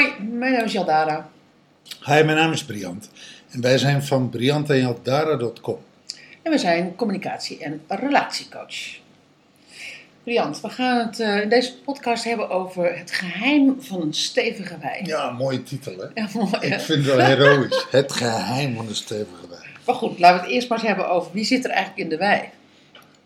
Hoi, mijn naam is Jaldara. Hi, mijn naam is Briant. En wij zijn van briantenjaldara.com. En we zijn communicatie- en relatiecoach. Briant, we gaan het eh, in deze podcast hebben over het geheim van een stevige wijn. Ja, mooie titel hè. Ja, mooi, hè? Ik vind het wel heroïs. Het geheim van de stevige wijn. Maar goed, laten we het eerst maar eens hebben over wie zit er eigenlijk in de wei.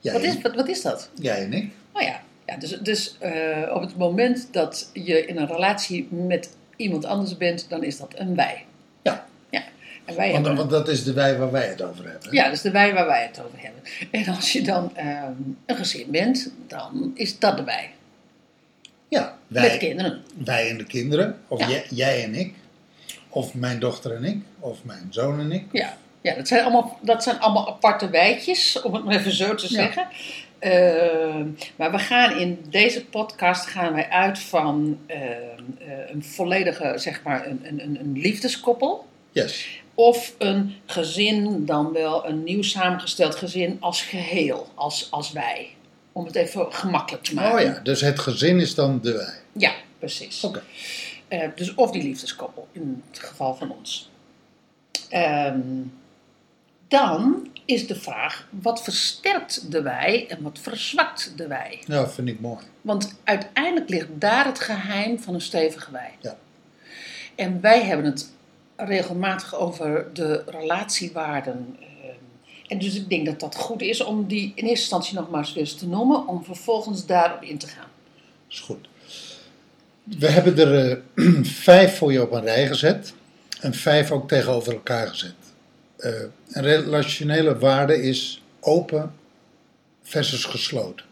Jij, Wat is, wat, wat is dat? jij en ik. Oh ja, ja dus, dus eh, op het moment dat je in een relatie met iemand anders bent, dan is dat een wij. Ja. Ja, en wij Want, hebben... want dat is de wij waar wij het over hebben. Ja, dat is de wij waar wij het over hebben. En als je dan ehm, een gezin bent, dan is dat de wij. Ja, Met wij, kinderen. wij en de kinderen. Of Ja. jij, jij en ik. Of mijn dochter en ik. Of mijn zoon en ik. Ja, ja dat, zijn allemaal, dat zijn allemaal aparte wijtjes, om het maar even zo te zeggen. Ehm, maar we gaan in deze podcast gaan wij uit van ehm, eh, een volledige, zeg maar, een, een, een- liefdeskoppel. Yes. Of een gezin, dan wel een nieuw samengesteld gezin als geheel, als, als wij. Om het even gemakkelijk te maken. Oh ja, dus het gezin is dan de wij. Ja, precies. Oké. Eh, dus of die liefdeskoppel, in het geval van ons. Ehm, dan is de vraag, wat versterkt de wij en wat verzwakt de wij? Ja, vind ik mooi. Want uiteindelijk ligt daar het geheim van een stevige wij. Ja. En wij hebben het regelmatig over de relatiewaarden. ehm, En dus ik denk dat dat goed is om die in eerste instantie nog maar eens te noemen, om vervolgens daarop in te gaan. Is goed. We hebben er eh, vijf voor je op een rij gezet. En vijf ook tegenover elkaar gezet. Eh, een relationele waarde is open versus gesloten.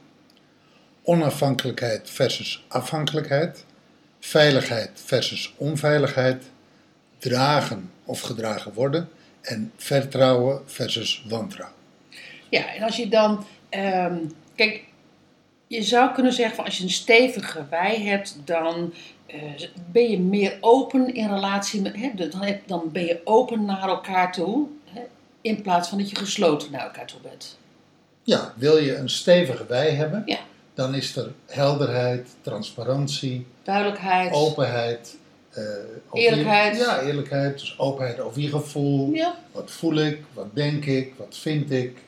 Onafhankelijkheid versus afhankelijkheid. Veiligheid versus onveiligheid. Dragen of gedragen worden. En vertrouwen versus wantrouwen. Ja, en als je dan. ehm, kijk, je zou kunnen zeggen van als je een stevige wij hebt, dan eh, ben je meer open in relatie met. Hè, dan, dan ben je open naar elkaar toe. In plaats van dat je gesloten naar elkaar toe bent. Ja, wil je een stevige wij hebben, Ja. dan is er helderheid, transparantie, Duidelijkheid. openheid. eh, Eerlijkheid. Je, ja, eerlijkheid. Dus openheid over je gevoel. Ja, Wat voel ik, wat denk ik, wat vind ik.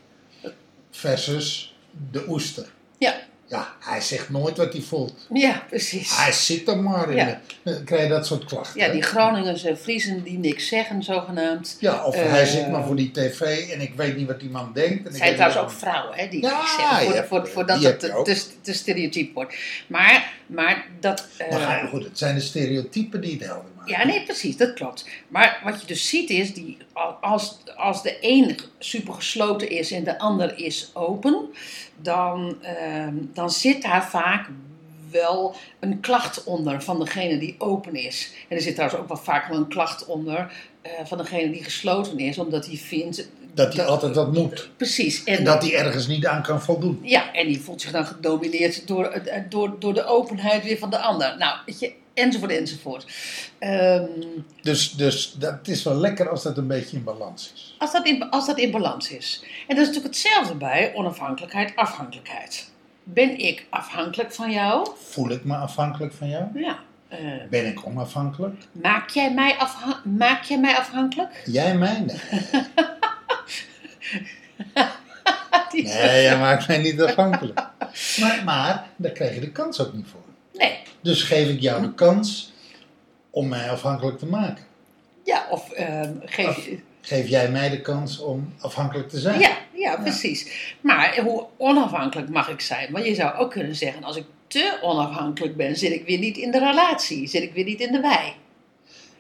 Versus de oester. ja, Ja, hij zegt nooit wat hij voelt. ja, precies. Hij zit er maar in. Ja. Dan krijg je dat soort klachten. Ja, die Groningers en Friesen die niks zeggen, zogenaamd. ja, of eh, hij zit maar voor die tv en ik weet niet wat die man denkt. Het ik zijn trouwens ook vrouwen hè, die Ja, niks zeggen, voor, hebt- voor, voordat die het te, te stereotyp wordt. Maar, maar dat... eh, Maar ga je- goed, het zijn de stereotypen die het helder maken. Ja, nee, precies, dat klopt. Maar wat je dus ziet is, die, als, als de een super gesloten is en de ander is open, dan, ehm, dan zit daar vaak wel een klacht onder van degene die open is. En er zit trouwens ook wel vaak wel een klacht onder eh, van degene die gesloten is, omdat hij vindt... Dat hij altijd wat moet. Precies. En dat hij ergens niet aan kan voldoen. Ja, en die voelt zich dan gedomineerd door, eh, door, door de openheid weer van de ander. Nou, weet je, enzovoort, enzovoort. Ehm, Dus, dus dat is wel lekker als dat een beetje in balans is. Als dat, in, als dat in balans is. En dat is natuurlijk hetzelfde bij onafhankelijkheid, afhankelijkheid. Ben ik afhankelijk van jou? Voel ik me afhankelijk van jou? Ja. Eh, Ben ik onafhankelijk? maak, jij mij afha- maak jij mij afhankelijk? Jij mij? Nee. Nee, jij maakt mij niet afhankelijk. Maar, maar daar krijg je de kans ook niet voor. Nee. Dus geef ik jou de kans om mij afhankelijk te maken. Ja, of ehm, geef je... Geef jij mij de kans om afhankelijk te zijn? Ja, ja, precies. Maar hoe onafhankelijk mag ik zijn? Want je zou ook kunnen zeggen, als ik te onafhankelijk ben, zit ik weer niet in de relatie. Zit ik weer niet in de wij.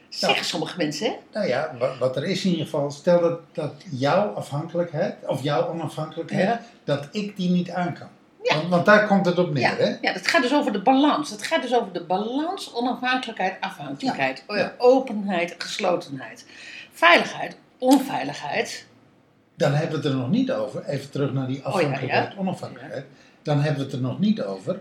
Zeggen sommige mensen, hè? Nou ja, wat, wat er is in ieder geval, stel dat, dat jouw afhankelijkheid, of jouw onafhankelijkheid, Ja. dat ik die niet aan kan. Ja. Want, want daar komt het op neer, Ja, hè? ja, dat gaat dus over de balans. Het gaat dus over de balans, onafhankelijkheid, afhankelijkheid, openheid, geslotenheid, veiligheid, onveiligheid. Dan hebben we het er nog niet over, even terug naar die Oh ja, afhankelijkheid, ja. onafhankelijkheid. Dan hebben we het er nog niet over,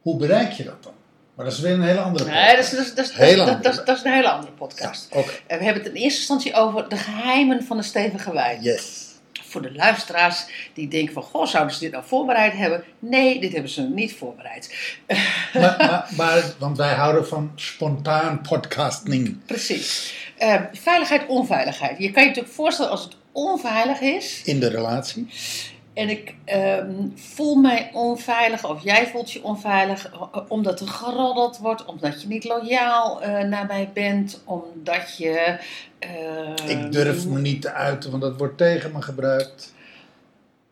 hoe bereik je dat dan? Maar dat is weer een hele andere Nee, dat is, dat, is, dat, is, Heel dat, anders. dat, is, dat is een hele andere podcast. Ja, we hebben het in eerste instantie over de geheimen van de stevige wijn. Yes. Voor de luisteraars die denken van, goh, zouden ze dit nou voorbereid hebben? Nee, dit hebben ze niet voorbereid. Maar, maar, maar want wij houden van spontaan podcasting. Precies. Eh, veiligheid, onveiligheid. Je kan je natuurlijk voorstellen als het onveilig is In de relatie. En ik ehm, voel mij onveilig of jij voelt je onveilig omdat er geroddeld wordt, omdat je niet loyaal eh, naar mij bent, omdat je... eh, Ik durf me niet te uiten, want dat wordt tegen me gebruikt.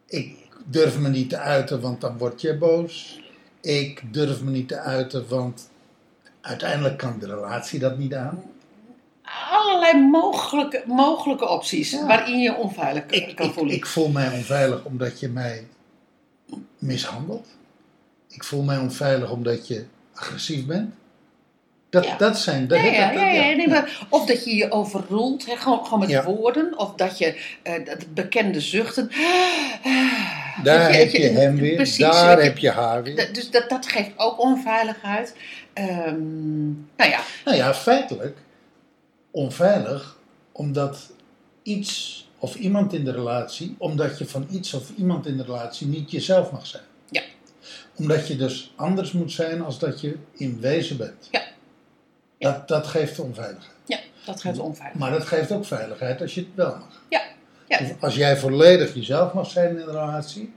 Ik durf me niet te uiten, want dan word je boos. Ik durf me niet te uiten, want uiteindelijk kan de relatie dat niet aan. Allerlei mogelijke, mogelijke opties Ja. waarin je onveilig kan ik, voelen. ik voel mij onveilig omdat je mij mishandelt. Ik voel mij onveilig omdat je agressief bent. Dat, Ja. dat zijn... Dat, Ja, ja, dat- ja, nee, maar of dat je je overroelt, gewoon, gewoon met woorden. Of dat je dat bekende zuchten. Daar heb je hem weer, Precies, daar heb je haar weer. Dus dat, dat geeft ook onveiligheid. Ehm, nou ja, Nou ja, feitelijk onveilig omdat iets of iemand in de relatie, omdat je van iets of iemand in de relatie niet jezelf mag zijn. Ja. Omdat je dus anders moet zijn als dat je in wezen bent. Ja. Ja. Dat, dat geeft onveiligheid. ja, dat geeft onveiligheid. Maar dat geeft ook veiligheid als je het wel mag. Ja, ja. Dus als jij volledig jezelf mag zijn in een relatie,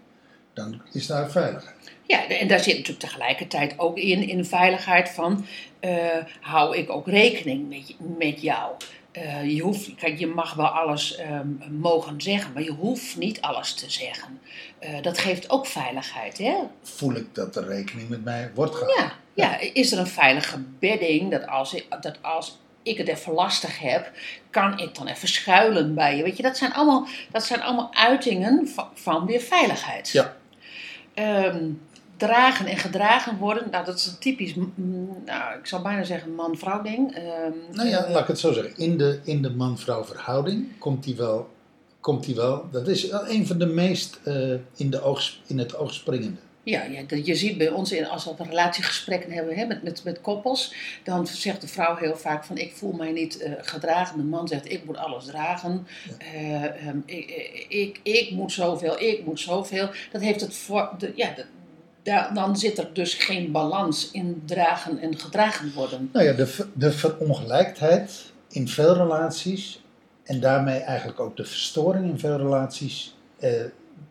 dan is daar veiligheid. Ja, en daar zit natuurlijk tegelijkertijd ook in, in veiligheid van, eh, hou ik ook rekening met, met jou. Eh, je, hoeft, kijk, je mag wel alles ehm, mogen zeggen, maar je hoeft niet alles te zeggen. Eh, dat geeft ook veiligheid, hè? Voel ik dat er rekening met mij wordt gehouden. Ja, ja, is er een veilige bedding dat als, ik, dat als ik het even lastig heb, kan ik dan even schuilen bij je? Weet je, dat zijn allemaal, dat zijn allemaal uitingen van, van weer veiligheid. Ja. Ehm, dragen en gedragen worden, nou dat is een typisch, nou ik zou bijna zeggen man-vrouw ding. Ehm, Nou ja, eh, laat ik het zo zeggen. In de, in de man-vrouw verhouding komt die wel, komt die wel. Dat is wel een van de meest eh, in, de oog, in het oog springende. Ja, ja, dat- je ziet bij ons, in, als we relatiegesprekken hebben hè, met, met, met koppels, dan zegt de vrouw heel vaak van ik voel mij niet eh, gedragen. De man zegt ik moet alles dragen. Eh, ehm, ik, ik, ik, ik moet zoveel, ik moet zoveel. Dat heeft het voor, de, ja, dan zit er dus geen balans in dragen en gedragen worden. Nou ja, de, de verongelijkheid in veel relaties en daarmee eigenlijk ook de verstoring in veel relaties, eh,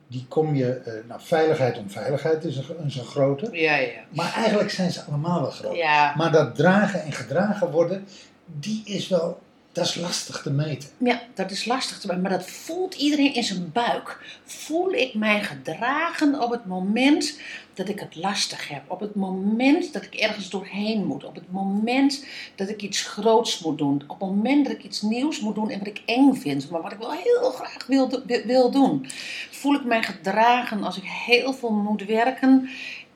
die kom je, eh, nou veiligheid onveiligheid is een, is een grote, Ja, ja. maar eigenlijk zijn ze allemaal wel groot. Ja, Maar dat dragen en gedragen worden, die is wel, dat is lastig te meten. Ja, dat is lastig te maken, maar dat voelt iedereen in zijn buik. Voel ik mij gedragen op het moment dat ik het lastig heb? Op het moment dat ik ergens doorheen moet? Op het moment dat ik iets groots moet doen? Op het moment dat ik iets nieuws moet doen en wat ik eng vind, maar wat ik wel heel graag wil- wil doen? Voel ik mij gedragen als ik heel veel moet werken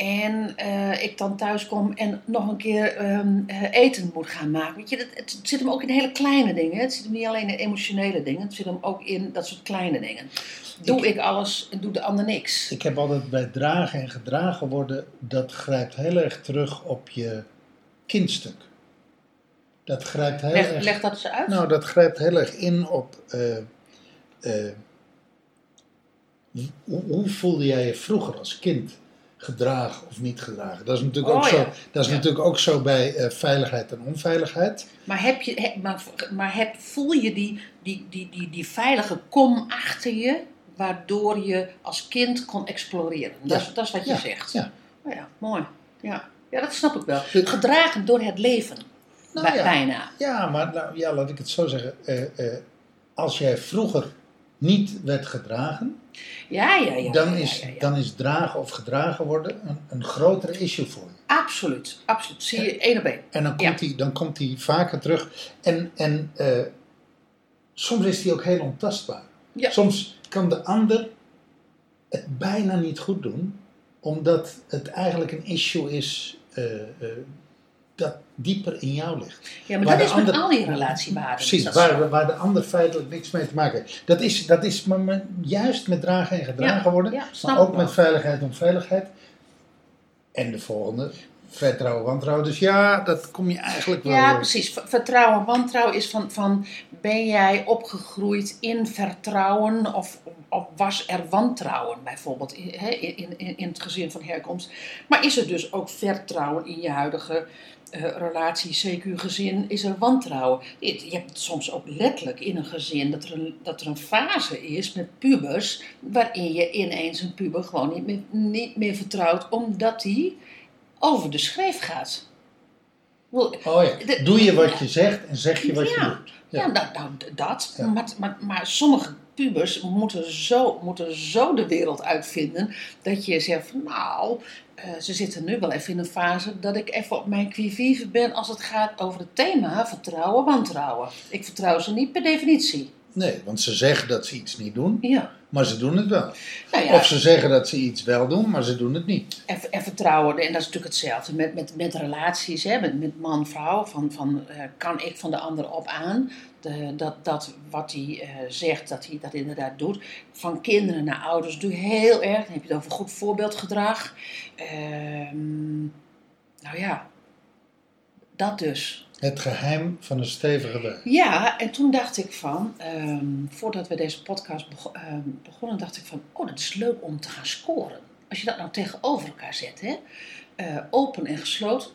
en eh, ik dan thuis kom en nog een keer ehm, eh, eten moet gaan maken. Weet je, dat, het zit hem ook in hele kleine dingen. Het zit hem niet alleen in emotionele dingen. Het zit hem ook in dat soort kleine dingen. Doe ik, alles en doe de ander niks. Ik heb altijd bij dragen en gedragen worden, dat grijpt heel erg terug op je kindstuk. Dat grijpt heel Leg, erg... leg dat eens uit. Nou, dat grijpt heel erg in op. eh, hoe, hoe voelde jij je vroeger als kind? Gedragen of niet gedragen? Dat is natuurlijk, ook, Oh, zo, ja. dat is Ja. natuurlijk ook zo bij eh, veiligheid en onveiligheid. Maar, heb je, he- maar, maar heb, voel je die, die, die, die, die veilige kom achter je, waardoor je als kind kon exploreren? Dat, Ja. is, dat is wat je zegt. ja. Oh ja, mooi. Ja. ja, dat snap ik wel. Gedragen door het leven. Nou Bij-. Bijna. Ja, maar nou, ja, laat ik het zo zeggen. Eh, eh, als jij vroeger niet werd gedragen, Ja, ja, ja. dan, is, ja, ja. dan is dragen of gedragen worden een, een grotere issue voor je. Absoluut, absoluut. Zie je één op één. En dan komt, die, dan komt die vaker terug. En, en eh, soms is die ook heel ontastbaar. Soms kan de ander het bijna niet goed doen, omdat het eigenlijk een issue is eh, eh, dat dieper in jou ligt. Ja, maar Waar dat is met al die relatiewaarden. Precies, dat zo. waar, waar de ander feitelijk niks mee te maken heeft. Dat is, dat is maar juist met dragen en gedragen Ja, worden, ja, snap maar ook met veiligheid en onveiligheid. En de volgende, vertrouwen, wantrouwen. Dus ja, dat kom je eigenlijk wel... Ja, precies. Vertrouwen, wantrouwen is van, van ben jij opgegroeid in vertrouwen of, of was er wantrouwen bijvoorbeeld in, in, in het gezin van herkomst. Maar is er dus ook vertrouwen in je huidige eh, relatie, CQ gezin, is er wantrouwen. Je hebt soms ook letterlijk in een gezin dat er een, dat er een fase is met pubers waarin je ineens een puber gewoon niet meer, niet meer vertrouwt omdat die over de schreef gaat. Oh ja, doe je wat je zegt en zeg je wat je doet. Ja, nou, nou, dat. Maar, maar, maar sommige pubers moeten zo, moeten zo de wereld uitvinden dat je zegt van nou, eh, ze zitten nu wel even in een fase dat ik even op mijn quivive ben als het gaat over het thema vertrouwen, wantrouwen. Ik vertrouw ze niet per definitie. Nee, want ze zeggen dat ze iets niet doen, Ja. maar ze doen het wel. Nou ja, Of ze zeggen dat ze iets wel doen, maar ze doen het niet. En, en vertrouwen, en dat is natuurlijk hetzelfde met, met, met relaties, hè, met, met man-vrouw. Van, van, eh, kan ik van de ander op aan? De, dat, dat wat hij eh, zegt, dat hij dat inderdaad doet. Van kinderen naar ouders doe je heel erg. Dan heb je het over goed voorbeeldgedrag. Ehm, nou ja, dat dus. Het geheim van een stevige weg. Ja, en toen dacht ik van, ehm, voordat we deze podcast ehm, begonnen, dacht ik van, oh, dat is leuk om te gaan scoren. Als je dat nou tegenover elkaar zet, hè? Eh, open en gesloten.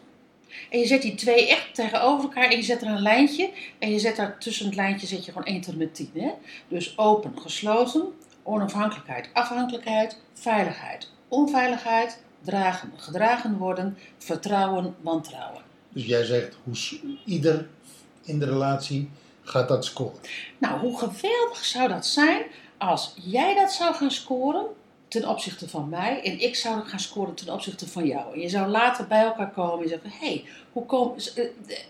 En je zet die twee echt tegenover elkaar en je zet er een lijntje. En je zet daar tussen het lijntje zet je gewoon 1 tot en met 10. Hè? Dus open, gesloten, onafhankelijkheid, afhankelijkheid, veiligheid, onveiligheid, dragen, gedragen worden, vertrouwen, wantrouwen. Dus jij zegt, hoe ieder in de relatie gaat dat scoren. Nou, hoe geweldig zou dat zijn als jij dat zou gaan scoren ten opzichte van mij en ik zou gaan scoren ten opzichte van jou. En je zou later bij elkaar komen en zeggen: hé, hey, hoe eh,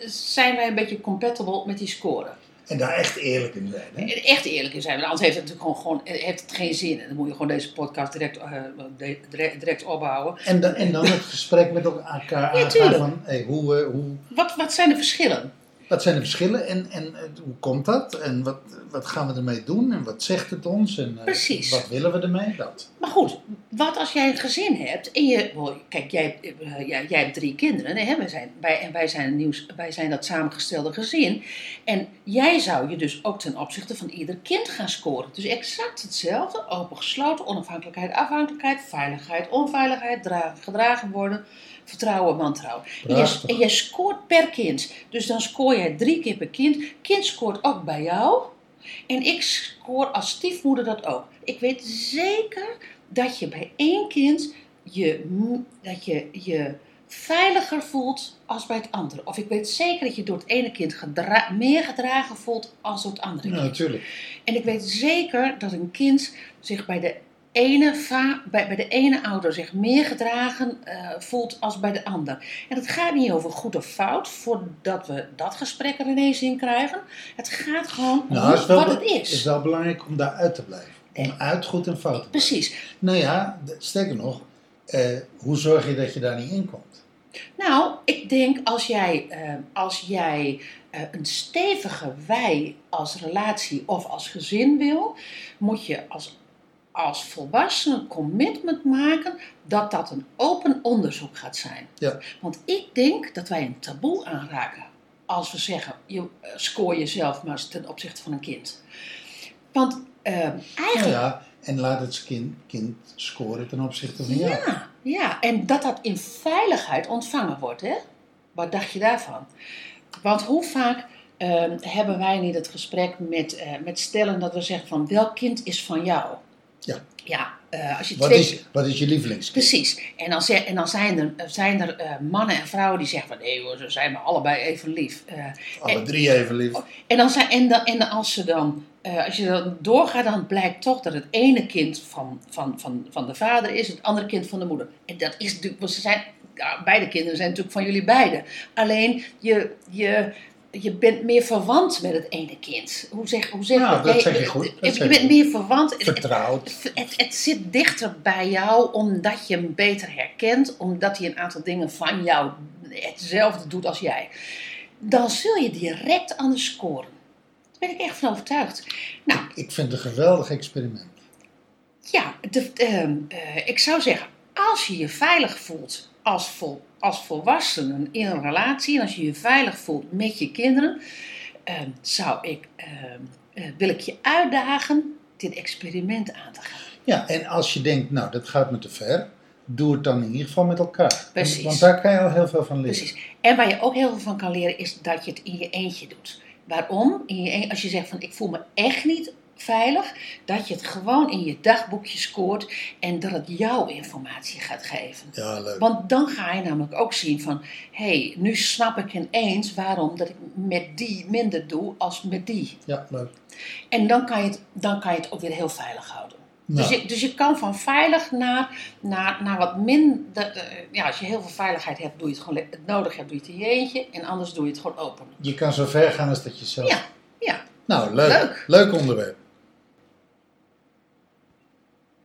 zijn wij een beetje compatible met die score? En daar echt eerlijk in zijn. Hè? En echt eerlijk in zijn, want anders heeft het natuurlijk gewoon, gewoon heeft het geen zin. En dan moet je gewoon deze podcast direct, eh, de- direct, direct opbouwen. En, dan, en dan het gesprek met elkaar aangaan tuurlijk. van, hey, hoe, eh, hoe, Wat, wat zijn de verschillen? Wat zijn de verschillen en, en eh, hoe komt dat? En wat, wat gaan we ermee doen? En wat zegt het ons? En eh, Precies. wat willen we ermee? Dat. Maar goed, wat als jij een gezin hebt en je, kijk, jij, eh, jij, jij hebt drie kinderen hè? Wij zijn, wij, en wij zijn, nieuws, wij zijn dat samengestelde gezin. En jij zou je dus ook ten opzichte van ieder kind gaan scoren. Dus exact hetzelfde, open gesloten, onafhankelijkheid, afhankelijkheid, veiligheid, onveiligheid, dra- gedragen worden, vertrouwen, wantrouwen. En jij scoort per kind. Dus dan scoor jij drie keer per kind. Kind scoort ook bij jou. En ik scoor als stiefmoeder dat ook. Ik weet zeker dat je bij één kind je, dat je je veiliger voelt als bij het andere. Of ik weet zeker dat je door het ene kind gedra- meer gedragen voelt als door het andere Ja, kind. natuurlijk. En ik weet zeker dat een kind zich bij de ene, bij, bij de ene ouder zich meer gedragen eh, voelt als bij de ander. En het gaat niet over goed of fout, voordat we dat gesprek er ineens in krijgen. Het gaat gewoon om Nou, wat het is. is wel belangrijk om daar uit te blijven. Om uit goed en fout te blijven. Precies. Nou ja, sterker nog, eh, hoe zorg je dat je daar niet in komt? Nou, ik denk als jij, eh, als jij een stevige wij als relatie of als gezin wil, moet je als, als volwassene een commitment maken dat dat een open onderzoek gaat zijn. Ja. Want ik denk dat wij een taboe aanraken als we zeggen, je, eh, scoor jezelf maar ten opzichte van een kind. Want eh, Nou eigenlijk... ja, en laat het kind, kind scoren ten opzichte van jou. Ja, ja, en dat dat in veiligheid ontvangen wordt, hè? Wat dacht je daarvan? Want hoe vaak ehm, hebben wij niet het gesprek met, eh, met stellen dat we zeggen van welk kind is van jou? Ja. Ja, eh, als je Wat twee... is, wat is je lievelingskind? Precies. En dan, en dan zijn er, zijn er eh, mannen en vrouwen die zeggen van nee hoor, ze zijn me allebei even lief. Eh, Alle drie even lief. en, dan zijn, en, dan, en als, ze dan, eh, als je dan doorgaat, dan blijkt toch dat het ene kind van, van, van, van de vader is, het andere kind van de moeder. En dat is natuurlijk, want ze zijn, ja, beide kinderen zijn natuurlijk van jullie beiden. Alleen je, je, je bent meer verwant met het ene kind. Hoe zeg, hoe zeg Nou, dat zeg je goed, dat Je, bent meer verwant. Vertrouwd. het, het, het zit dichter bij jou omdat je hem beter herkent, omdat hij een aantal dingen van jou hetzelfde doet als jij. Dan zul je direct anders scoren. Daar ben ik echt van overtuigd. Nou, Ik vind het een geweldig experiment. ja, de, ehm, eh, ik zou zeggen, als je je veilig voelt als, vol, als volwassenen in een relatie, en als je je veilig voelt met je kinderen, ehm, zou ik, ehm, eh, wil ik je uitdagen dit experiment aan te gaan. Ja, en als je denkt, nou, dat gaat me te ver, doe het dan in ieder geval met elkaar. Precies. Want daar kan je al heel veel van leren. Precies. En waar je ook heel veel van kan leren, is dat je het in je eentje doet. Waarom? In je een- als je zegt van ik voel me echt niet veilig, dat je het gewoon in je dagboekje scoort en dat het jouw informatie gaat geven. Ja, leuk. Want dan ga je namelijk ook zien van, hé, hey, nu snap ik ineens waarom dat ik met die minder doe als met die. Ja, leuk. En dan kan je het, dan kan je het ook weer heel veilig houden. Nou, Dus, je, dus je kan van veilig naar, naar, naar wat minder. ja, als je heel veel veiligheid hebt, doe je het gewoon het nodig hebt, doe je het in je eentje. En anders doe je het gewoon open. je kan zo ver gaan als dat je zelf... Ja, ja. Nou, leuk. Leuk. Leuk onderwerp.